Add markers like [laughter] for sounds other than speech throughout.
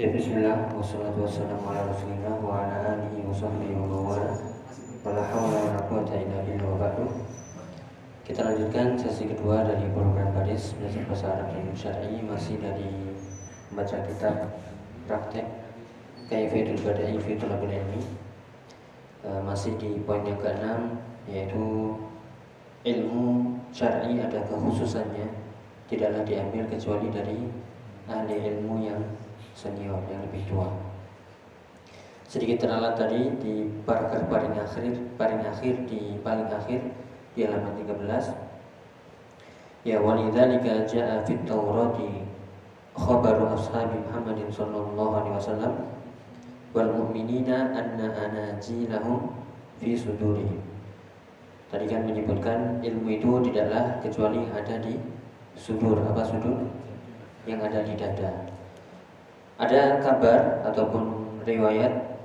Ya bismillah. Kita lanjutkan sesi kedua dari program Badis Belajar Bahasa Arab yang Syar'i. Masih dari membaca kitab praktek Kaifatul Badai fi Tulabil Ilmi. Uh, Masih di poin yang keenam Yaitu ilmu syar'i ada kekhususannya. Tidaklah diambil kecuali dari ahli ilmu yang senior yang lebih tua. Sedikit terlalat tadi di paragraf paling akhir, paling akhir di paling akhir di halaman 13. Ya walidzalika jaa fit Taurati khabaru ashabi Muhammadin sallallahu alaihi wasallam wal mu'minina anna anajilahum fi sudurihim. Tadi kan menyebutkan ilmu itu tidaklah kecuali ada di sudur. Apa sudur? Yang ada di dada. Ada kabar ataupun riwayat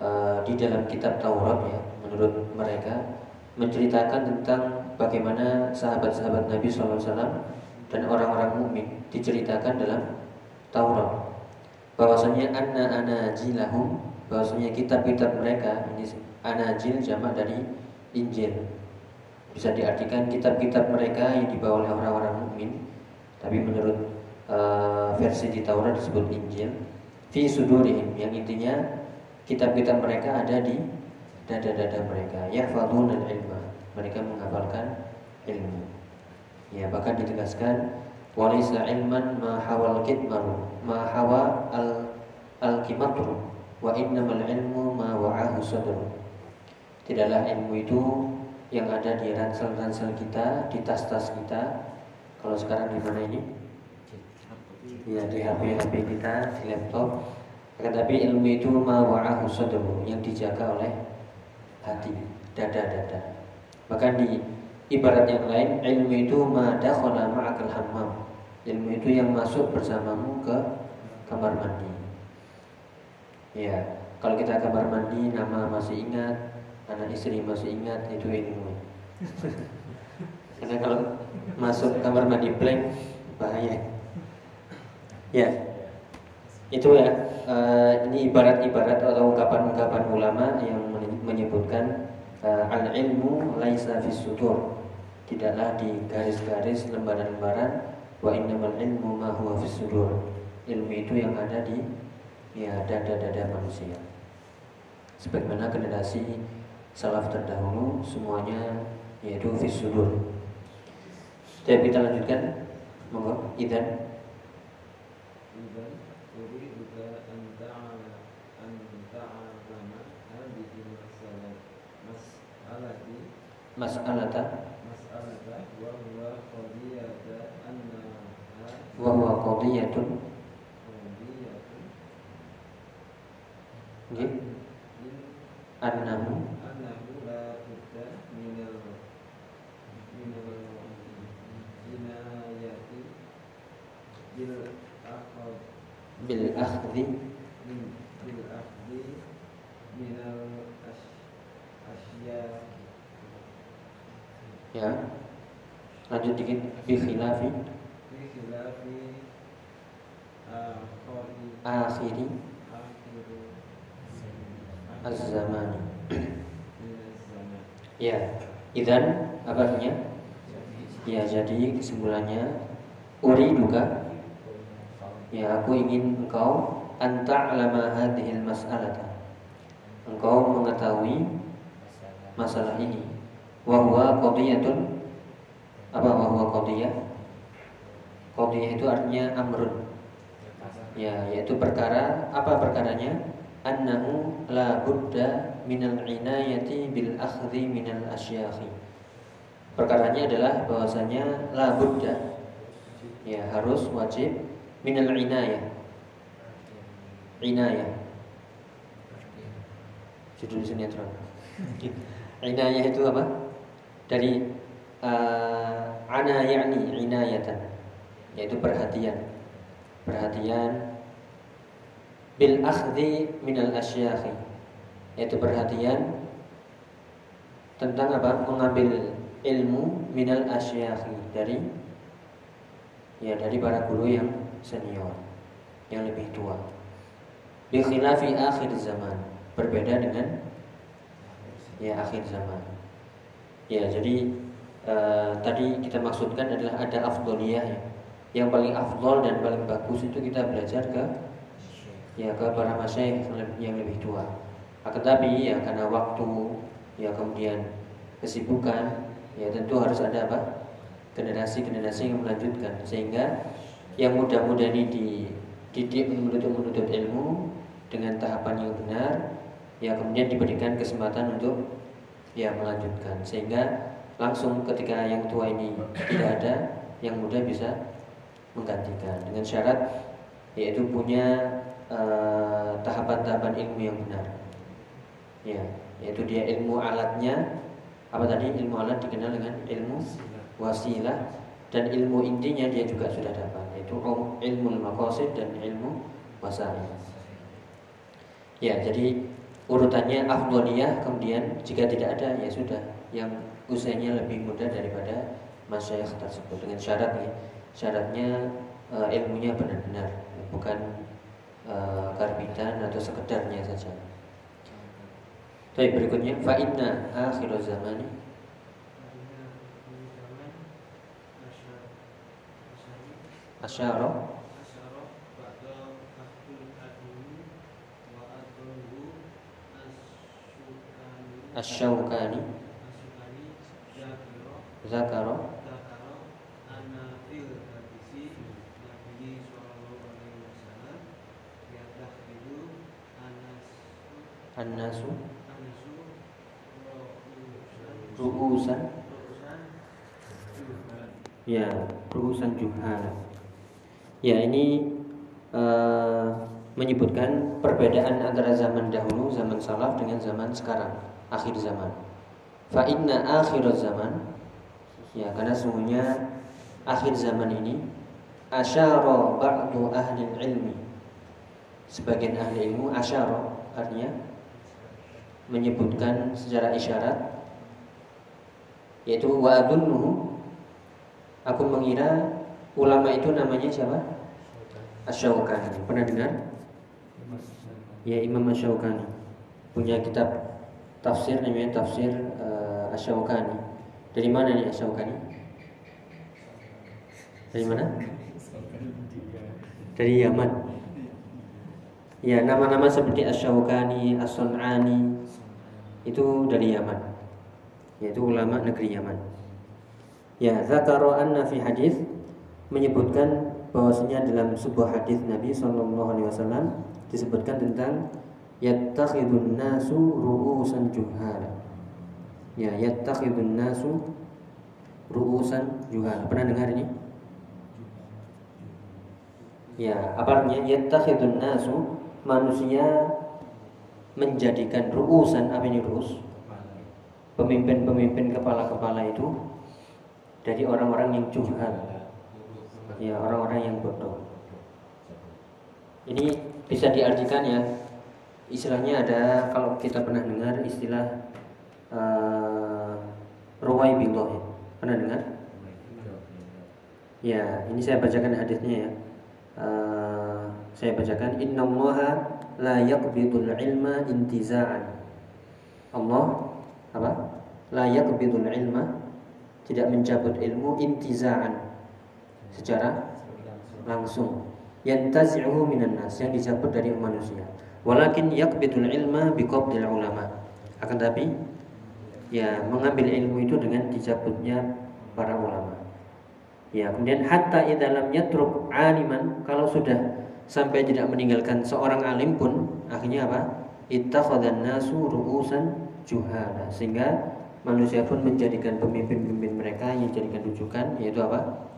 uh, di dalam kitab Taurat ya, menurut mereka menceritakan tentang bagaimana sahabat-sahabat Nabi SAW dan orang-orang mukmin diceritakan dalam Taurat. Bahwasanya anna anajilahum, bahwasanya kitab-kitab mereka ini anajil jamak dari Injil. Bisa diartikan kitab-kitab mereka yang dibawa oleh orang-orang mukmin, tapi menurut uh, versi di Taurat disebut Injil fi sudurihim yang intinya kitab-kitab mereka ada di dada-dada mereka yahfadzuna ilma mereka menghafalkan ilmu ya bahkan ditegaskan walisa ilman ma hawal kitmaru ma hawa al al kimatru wa innamal ilmu ma wa'ahu sadru tidaklah ilmu itu yang ada di ransel-ransel kita, di tas-tas kita. Kalau sekarang di mana ini? Ya di HP-HP kita, di laptop. Tetapi ilmu itu mawa'ahu sadru yang dijaga oleh hati, dada-dada. Bahkan di ibarat yang lain, ilmu itu madakhala ma'akal hammam. Ilmu itu yang masuk bersamamu ke kamar mandi. Ya, kalau kita kamar mandi nama masih ingat, anak istri masih ingat itu ilmu. [laughs] Karena kalau masuk kamar mandi blank bahaya. Ya, itu ya. Uh, ini ibarat-ibarat atau ungkapan-ungkapan ulama yang menyebutkan uh, al-ilmu laisa fis sudur. Tidaklah di garis-garis lembaran-lembaran wa innamal ilmu ma huwa fis sudur. Ilmu itu yang ada di ya dada-dada manusia. Sebagaimana generasi salaf terdahulu semuanya yaitu fis sudur. Jadi kita lanjutkan. Monggo, idan mas'alata? Mas'alata wa huwa qadiyata annaha wa huwa qadiyatun. Qadiyatun. Nggih annahu annahu la budda min al min al jinayati bil akhd bil akhdhi bil akhdhi min al asya. Ya. Lanjut dikit. Bi khilafi. Bi khilafi akhiri. Az-zamani. Ya. Idan apa artinya? Ya jadi kesimpulannya uri duga ya aku ingin engkau anta alama hadhil mas'alata engkau mengetahui masalah ini Wahwa qadiyatun apa wahwa qadiyah? Itu artinya amrun. Ya, yaitu perkara apa perkaranya? Annahu la budda minal inayati bil akhdhi minal asyakhi. Perkaranya adalah bahwasanya la budda ya harus wajib minal inayah. Inayah. Judul sinetron. Inayah itu apa? dari uh, ana yakni inayatan yaitu perhatian perhatian bil akhdhi minal asyakhi yaitu perhatian tentang apa mengambil ilmu minal asyakhi dari ya dari para guru yang senior yang lebih tua Bi khilafi akhir zaman. Berbeda dengan ya akhir zaman. Ya, jadi uh, tadi kita maksudkan adalah ada afdoliyah ya. Yang paling afdol dan paling bagus itu kita belajar ke ya ke para masyaikh yang lebih tua. Akan tapi ya karena waktu ya kemudian kesibukan ya tentu harus ada apa generasi-generasi yang melanjutkan sehingga yang muda-muda ini dididik menuntut ilmu dengan tahapan yang benar ya kemudian diberikan kesempatan untuk ya melanjutkan. Sehingga langsung ketika yang tua ini tidak ada yang muda bisa menggantikan. Dengan syarat yaitu punya eh, tahapan-tahapan uh, ilmu yang benar. Ya yaitu dia ilmu alatnya. Apa tadi? Ilmu alat dikenal dengan ilmu wasilah dan ilmu intinya dia juga sudah dapat yaitu ilmu maqasid dan ilmu wasail. Ya, jadi urutannya afdoliyah kemudian jika tidak ada ya sudah yang usianya lebih muda daripada masyayikh tersebut dengan syarat ya. Syaratnya uh, ilmunya benar-benar bukan uh, karbitan atau sekedarnya saja. Baik berikutnya fa inna akhir zamani asyara. Asy-Syaukani Zakara. An-nasu. Ru'usan. Ya, ru'usan juhala Ya ini uh, menyebutkan perbedaan antara zaman dahulu, zaman salaf dengan zaman sekarang, akhir zaman. Fa inna akhir zaman ya karena sungguhnya akhir zaman ini asyara ba'du ahli ilmi sebagian ahli ilmu asyara artinya menyebutkan secara isyarat yaitu wa aku mengira ulama itu namanya siapa? Asy-Syaukani. Pernah dengar? Ya Imam Asy-Syaukani. Punya kitab tafsir namanya tafsir uh, Asy-Syaukani. Dari mana nih Asy-Syaukani? Dari mana? Dari Yaman. Ya, nama-nama seperti Asy-Syaukani, itu dari Yaman. Yaitu ulama negeri Yaman. Ya, zakara anna fi hadis menyebutkan bahwasanya dalam sebuah hadis Nabi Shallallahu Alaihi Wasallam disebutkan tentang yattakhidun nasu ru'usan juhala. Ya, yattakhidun nasu ru'usan juhala. Pernah dengar ini? Ya, apa artinya yattakhidun nasu manusia menjadikan ru'usan apa ini ru'us? Pemimpin-pemimpin kepala-kepala itu dari orang-orang yang juhal ya orang-orang yang bodoh. Ini bisa diartikan ya istilahnya ada kalau kita pernah dengar istilah uh, ruwai ya. Pernah dengar? Ya, ini saya bacakan hadisnya ya. Uh, saya bacakan innallaha la yaqbidul ilma intiza'an. Allah apa? La yaqbidul ilma tidak mencabut ilmu intiza'an secara langsung. Yantazi'uhu minan nas yang dicabut dari manusia. Walakin yakbitul ilma biqabdil ulama. Akan tapi ya mengambil ilmu itu dengan dicabutnya para ulama. Ya kemudian hatta idalam yatruk aliman kalau sudah sampai tidak meninggalkan seorang alim pun akhirnya apa? Ittakhadhan nasu ru'usan juhala sehingga manusia pun menjadikan pemimpin-pemimpin mereka yang dijadikan rujukan yaitu apa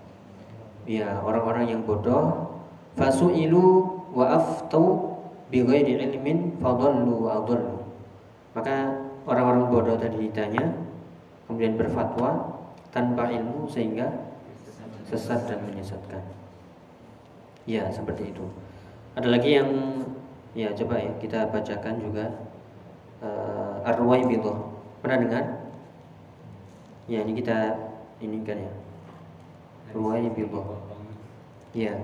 ya orang-orang yang bodoh. Fasu'ilu wa aftau bi ghairi ilmin fadallu adallu. Maka orang-orang bodoh tadi ditanya kemudian berfatwa tanpa ilmu sehingga sesat dan menyesatkan. Ya seperti itu. Ada lagi yang ya coba ya kita bacakan juga. Uh, Ar-Ruwaibidah pernah dengar? Ya ini kita ini kan ya Rumahnya Bilbao. Iya.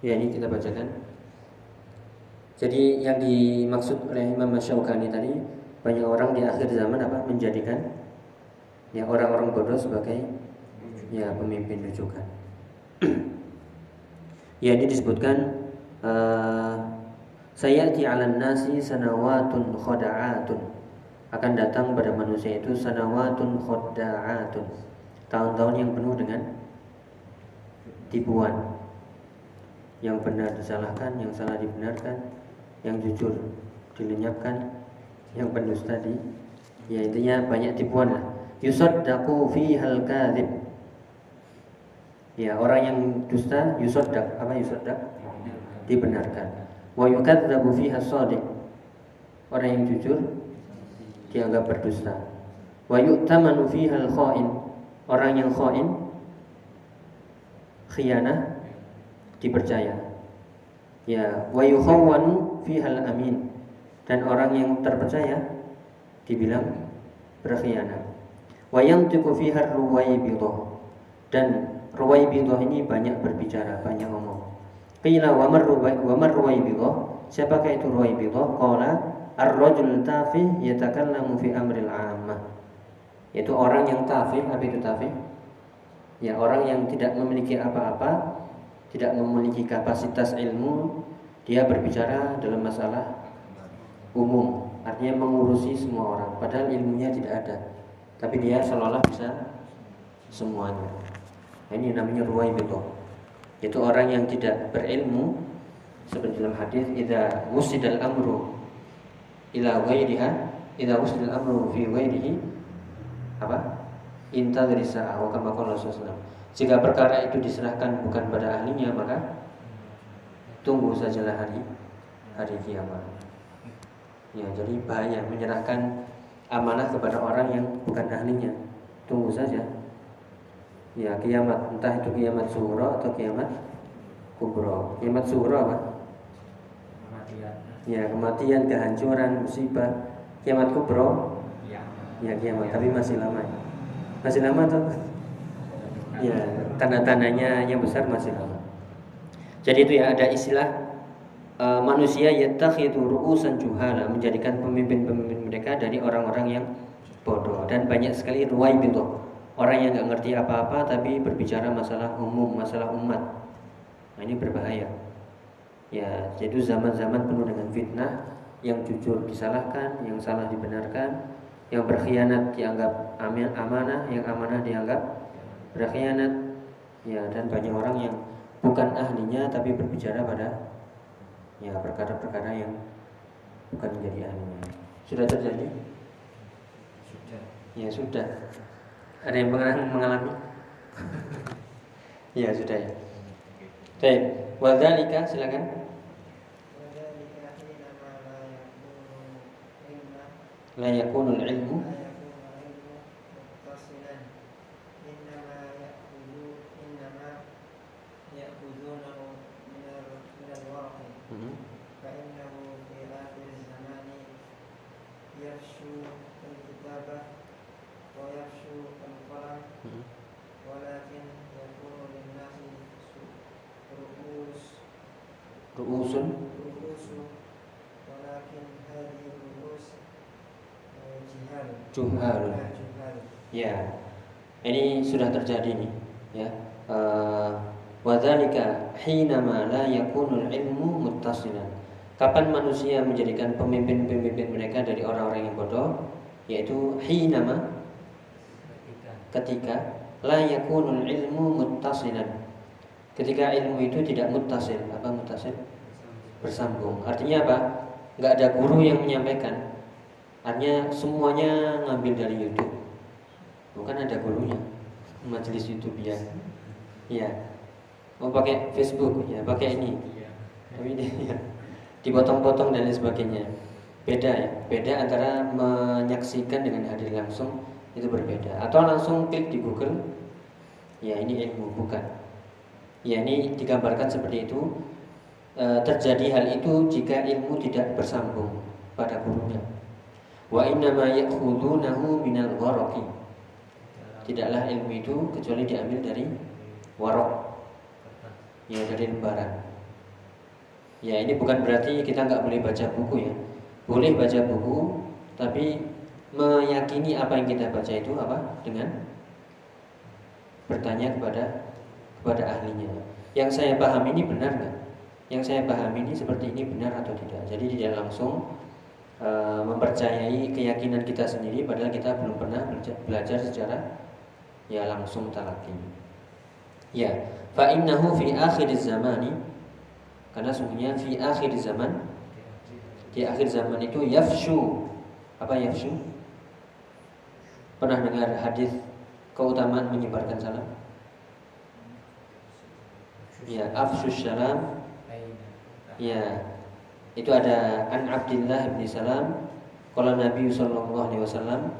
Ya ini kita bacakan. Jadi yang dimaksud oleh Imam Syaukani tadi banyak orang di akhir zaman apa menjadikan ya orang-orang bodoh sebagai ya pemimpin rujukan ya ini disebutkan uh, sayati 'alan nasi sanawatun khoda'atun. Akan datang pada manusia itu sanawatun khoda'atun. Tahun-tahun yang penuh dengan tipuan. Yang benar disalahkan yang salah dibenarkan yang jujur dilenyapkan yang pendusta di ya intinya banyak tipuan lah. Yusaddaqu hal kadhib ya orang yang dusta yusaddaq apa yusaddaq dibenarkan. Wa yukadzabu fiha shadiq. Orang yang jujur dianggap berdusta. Wa yu'tamanu fiha al khain. Orang yang khain khianah dipercaya. Ya wa yukhawwanu fiha al amin. Dan orang yang terpercaya dibilang berkhianat. Wa yantiqu fiha ruwaibidah. Dan ruwaibidah ini banyak berbicara, banyak ngomong. Qila wa mar wa mar ruwaibidah? Siapakah itu ruwaibidah? Qala ar-rajul tafih yatakallamu fi amril 'ammah. Yaitu orang yang tafih, apa itu tafih? Ya, orang yang tidak memiliki apa-apa, tidak memiliki kapasitas ilmu, dia berbicara dalam masalah umum artinya mengurusi semua orang padahal ilmunya tidak ada tapi dia seolah-olah bisa semuanya ini namanya ruwai beto itu orang yang tidak berilmu seperti dalam hadis idza wusidal amru ila ghairiha idza wusidal amru fi ghairihi apa dari sa'ah wa kama qala Rasulullah jika perkara itu diserahkan bukan pada ahlinya maka tunggu sajalah hari hari kiamat Ya, jadi bahaya menyerahkan amanah kepada orang yang bukan ahlinya. Tunggu saja. Ya, kiamat entah itu kiamat suro atau kiamat kubro. Kiamat suro apa? Kematian. Ya, kematian, kehancuran, musibah. Kiamat kubro? Ya, ya kiamat, tapi masih lama. Masih lama tuh. Ya, tanda-tandanya yang besar masih lama. Jadi itu ya ada istilah uh, manusia yattakhidhu ru'usan juhala menjadikan pemimpin-pemimpin mereka dari orang-orang yang bodoh dan banyak sekali ruwai gitu orang yang nggak ngerti apa-apa tapi berbicara masalah umum masalah umat nah, ini berbahaya ya jadi zaman-zaman penuh dengan fitnah yang jujur disalahkan yang salah dibenarkan yang berkhianat dianggap amanah yang amanah dianggap berkhianat ya dan banyak orang yang bukan ahlinya tapi berbicara pada ya perkara-perkara yang bukan menjadi ahlinya. Sudah terjadi? Sudah. Ya sudah. Ada yang pernah mengalami? ya sudah ya. Baik, wadhalika silakan. La yakunul ilmu ru'usun juhal ya. Ini sudah terjadi nih ya. Uh, wadzalika hinama la yakunul ilmu muttasilan. Kapan manusia menjadikan pemimpin-pemimpin mereka dari orang-orang yang bodoh? Yaitu hinama. Ketika. La yakunul ilmu muttasilan ketika ilmu itu tidak muttasil apa muttasil bersambung. Artinya apa? Nggak ada guru yang menyampaikan. Artinya semuanya ngambil dari YouTube. Bukan ada gurunya. Majelis YouTube ya. Ya. Mau pakai Facebook ya, pakai ini. Tapi ini ya. Dipotong-potong dan lain sebagainya. Beda ya. Beda antara menyaksikan dengan hadir langsung itu berbeda. Atau langsung klik di Google. Ya, ini ilmu bukan. Ya, ini digambarkan seperti itu e, terjadi hal itu jika ilmu tidak bersambung pada gurunya. Wa inna ma ya'khudunahu minal waraqi. Tidaklah ilmu itu kecuali diambil dari warok. Ya dari lembaran. Ya ini bukan berarti kita nggak boleh baca buku ya. Boleh baca buku, tapi meyakini apa yang kita baca itu apa dengan bertanya kepada kepada ahlinya. Yang saya paham ini benar nggak? Yang saya paham ini seperti ini benar atau tidak? Jadi tidak langsung uh, mempercayai keyakinan kita sendiri, padahal kita belum pernah belajar secara ya langsung talaki. Ya, fa innahu fi akhir zamani karena sungguhnya fi akhir zaman di akhir zaman itu yafshu. Apa yafshu? Pernah dengar hadis keutamaan menyebarkan salam? Ya, afsus salam. Ya, itu ada an Abdullah bin Salam kalau Nabi sallallahu alaihi wasallam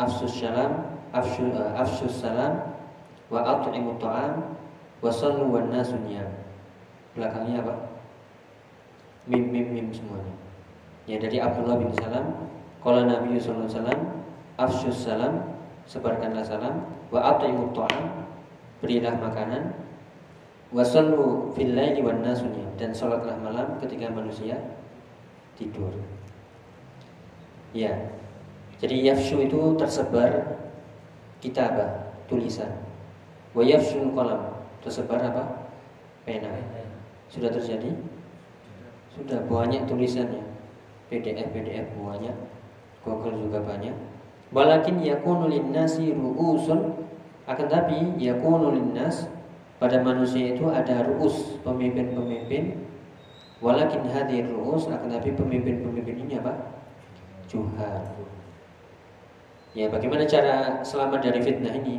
afsus salam afsus, uh, afsus salam wa at'imu ta'am wa sallu wan nasu belakangnya apa? Mim mim mim semuanya. Ya dari Abdullah bin Salam, kalau Nabi sallallahu alaihi wasallam, afsyus salam, sebarkanlah salam, wa at'imut ta'am, berilah makanan, wa sallu fil laili wan nasunya dan salatlah malam ketika manusia tidur. Ya. Jadi yafshu itu tersebar kitabah, tulisan. Wa yafshul qalam, tersebar apa? Pena. Sudah terjadi? Sudah banyak tulisannya. PDF PDF banyak. Google juga banyak. Walakin yakunu linnasi ru'usun akan tapi yakunu pada manusia itu ada ru'us pemimpin-pemimpin walakin hadir ru'us akan tapi pemimpin-pemimpin ini apa? Juhal. Ya, bagaimana cara selamat dari fitnah ini?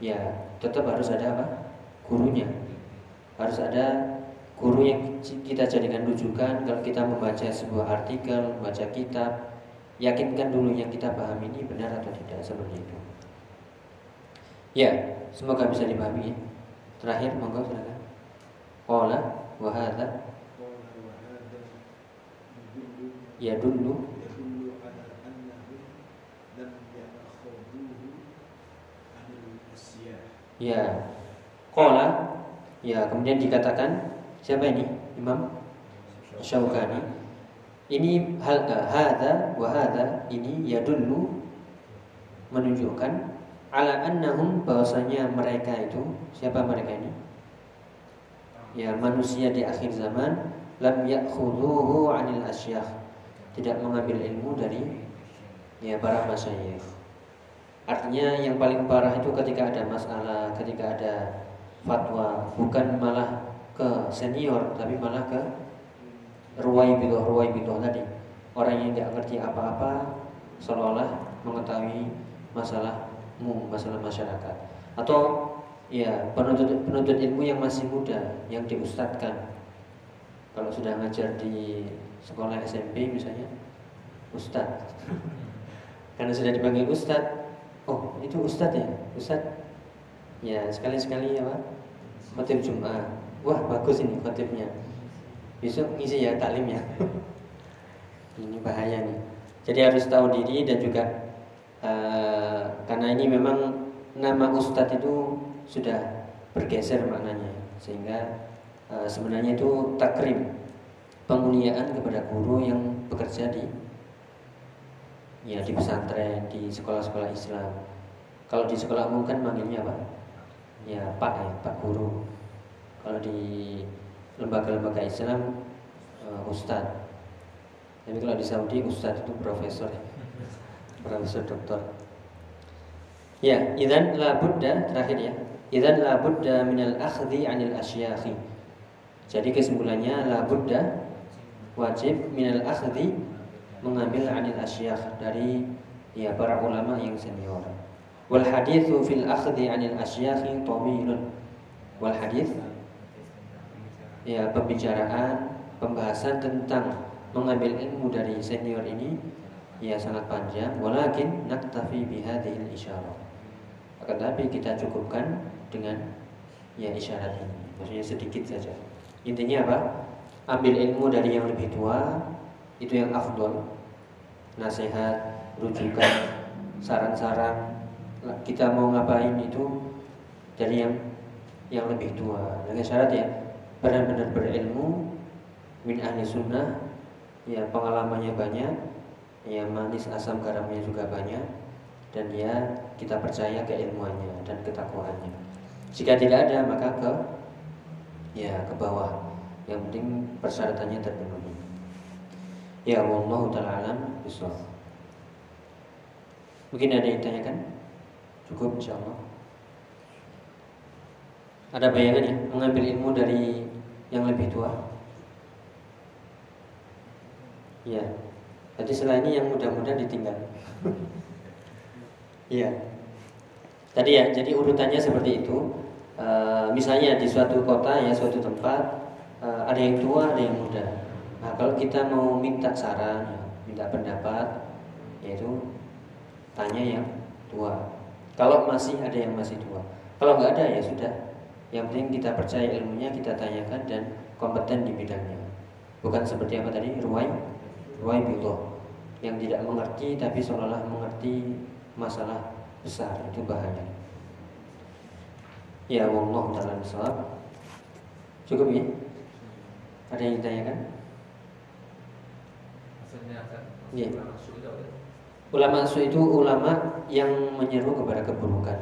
Ya, tetap harus ada apa? Gurunya. Harus ada guru yang kita jadikan rujukan kalau kita membaca sebuah artikel, membaca kitab, yakinkan dulu yang kita pahami ini benar atau tidak seperti itu. Ya, semoga bisa dipahami ya. Terakhir, monggo silakan. Qala wa hadza ya dulu Ya, qala ya kemudian dikatakan Siapa ini? Imam Syaukani. Ini hal eh, hada wa hada ini ya dulu menunjukkan ala annahum bahwasanya mereka itu siapa mereka ini? Ya manusia di akhir zaman lam ya'khudhuhu 'anil asyakh. Tidak mengambil ilmu dari ya para masyayikh. Artinya yang paling parah itu ketika ada masalah, ketika ada fatwa, bukan malah ke senior tapi malah ke ruwai bidoh ruwai bidoh tadi orang yang tidak ngerti apa-apa seolah-olah mengetahui masalahmu masalah masyarakat. Atau ya penuntut penuntut ilmu yang masih muda yang diustadkan. Kalau sudah ngajar di sekolah SMP misalnya ustad. [laughs] Karena sudah dipanggil ustad oh itu ustad ya? Ustad? Ya sekali sekali ya pak khotib Jumat. Wah bagus ini khotibnya. Besok ngisi ya taklim ya. [laughs] Ini bahaya nih. Jadi harus tahu diri dan juga uh, karena ini memang nama ustadz itu sudah bergeser maknanya. Sehingga uh, sebenarnya itu takrim pemuliaan kepada guru yang bekerja di ya di pesantren di sekolah-sekolah Islam. Kalau di sekolah umum kan manggilnya apa? Ya pak ya pak guru. Kalau di lembaga-lembaga Islam uh, ustadz. Tapi kalau di Saudi ustadz itu profesor profesor doktor. Ya idan la buddha terakhir ya. Idan la buddha minal akhdhi anil asyakhi. Jadi kesimpulannya la buddha wajib minal akhdhi mengambil anil asyakh dari ya para ulama yang senior. Wal hadithu fil akhdhi anil asyakhi tawilun. Wal hadith ya pembicaraan pembahasan tentang mengambil ilmu dari senior ini ya sangat panjang. Walakin naktafi bihadhil isyarah akan tapi kita cukupkan dengan ya isyarat ini. Maksudnya sedikit saja. Intinya apa? Ambil ilmu dari yang lebih tua itu yang afdol. Nasihat rujukan saran-saran. Kita mau ngapain itu dari yang yang lebih tua. Dengan syarat ya benar-benar berilmu min ahli sunnah ya pengalamannya banyak ya manis asam garamnya juga banyak. Dan ya kita percaya keilmuannya dan ketakwaannya. Jika tidak ada maka ke ya ke bawah. Yang penting persyaratannya terpenuhi. Ya wallahu taala alam mungkin ada yang tanyakan cukup insyaallah. Ada bayangan ya mengambil ilmu dari yang lebih tua? Ya jadi setelah ini yang muda-muda ditinggal. [laughs] Iya. Tadi ya, jadi urutannya seperti itu. E, misalnya di suatu kota ya, suatu tempat e, ada yang tua, ada yang muda. Nah, kalau kita mau minta saran, minta pendapat, yaitu tanya yang tua. Kalau masih ada yang masih tua, kalau nggak ada ya sudah. Yang penting kita percaya ilmunya, kita tanyakan dan kompeten di bidangnya. Bukan seperti apa tadi, ruwai, ruwai billah yang tidak mengerti tapi seolah-olah mengerti masalah besar itu bahaya. Ya Allah dalam sholat Cukup ya? Ada yang ditanyakan? Ya. Ulama su itu ulama yang menyeru kepada keburukan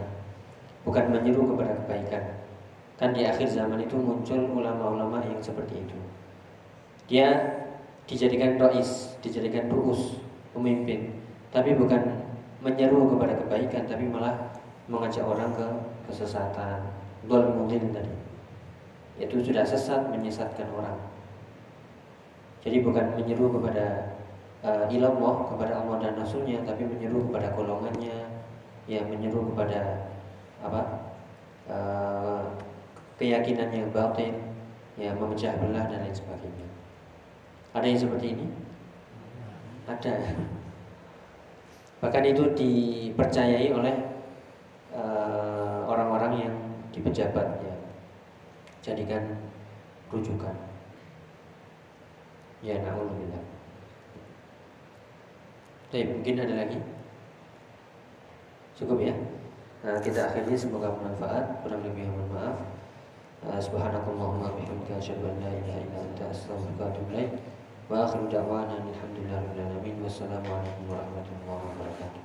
Bukan menyeru kepada kebaikan Kan di akhir zaman itu muncul ulama-ulama yang seperti itu Dia dijadikan dois, dijadikan ruus pemimpin. Tapi bukan menyeru kepada kebaikan tapi malah mengajak orang ke kesesatan. Dol mungkin tadi. Itu sudah sesat menyesatkan orang. Jadi bukan menyeru kepada uh, ilallah kepada Allah dan Rasulnya tapi menyeru kepada golongannya. Ya menyeru kepada apa? Uh, keyakinan yang batin ya memecah belah dan lain sebagainya. Ada yang seperti ini ada. Bahkan itu dipercayai oleh eh, orang-orang uh, yang di pejabat ya. Jadikan rujukan. Ya naudzubillah. Baik, mungkin ada lagi? Cukup ya? Nah, kita akhiri. Semoga bermanfaat. Kurang lebih mohon maaf. Uh, subhanakallahumma bihamdika asyhadu an la ilaha illa anta astaghfiruka wa atubu ilaik وآخر دعوانا أن الحمد لله رب العالمين والسلام عليكم ورحمة الله وبركاته.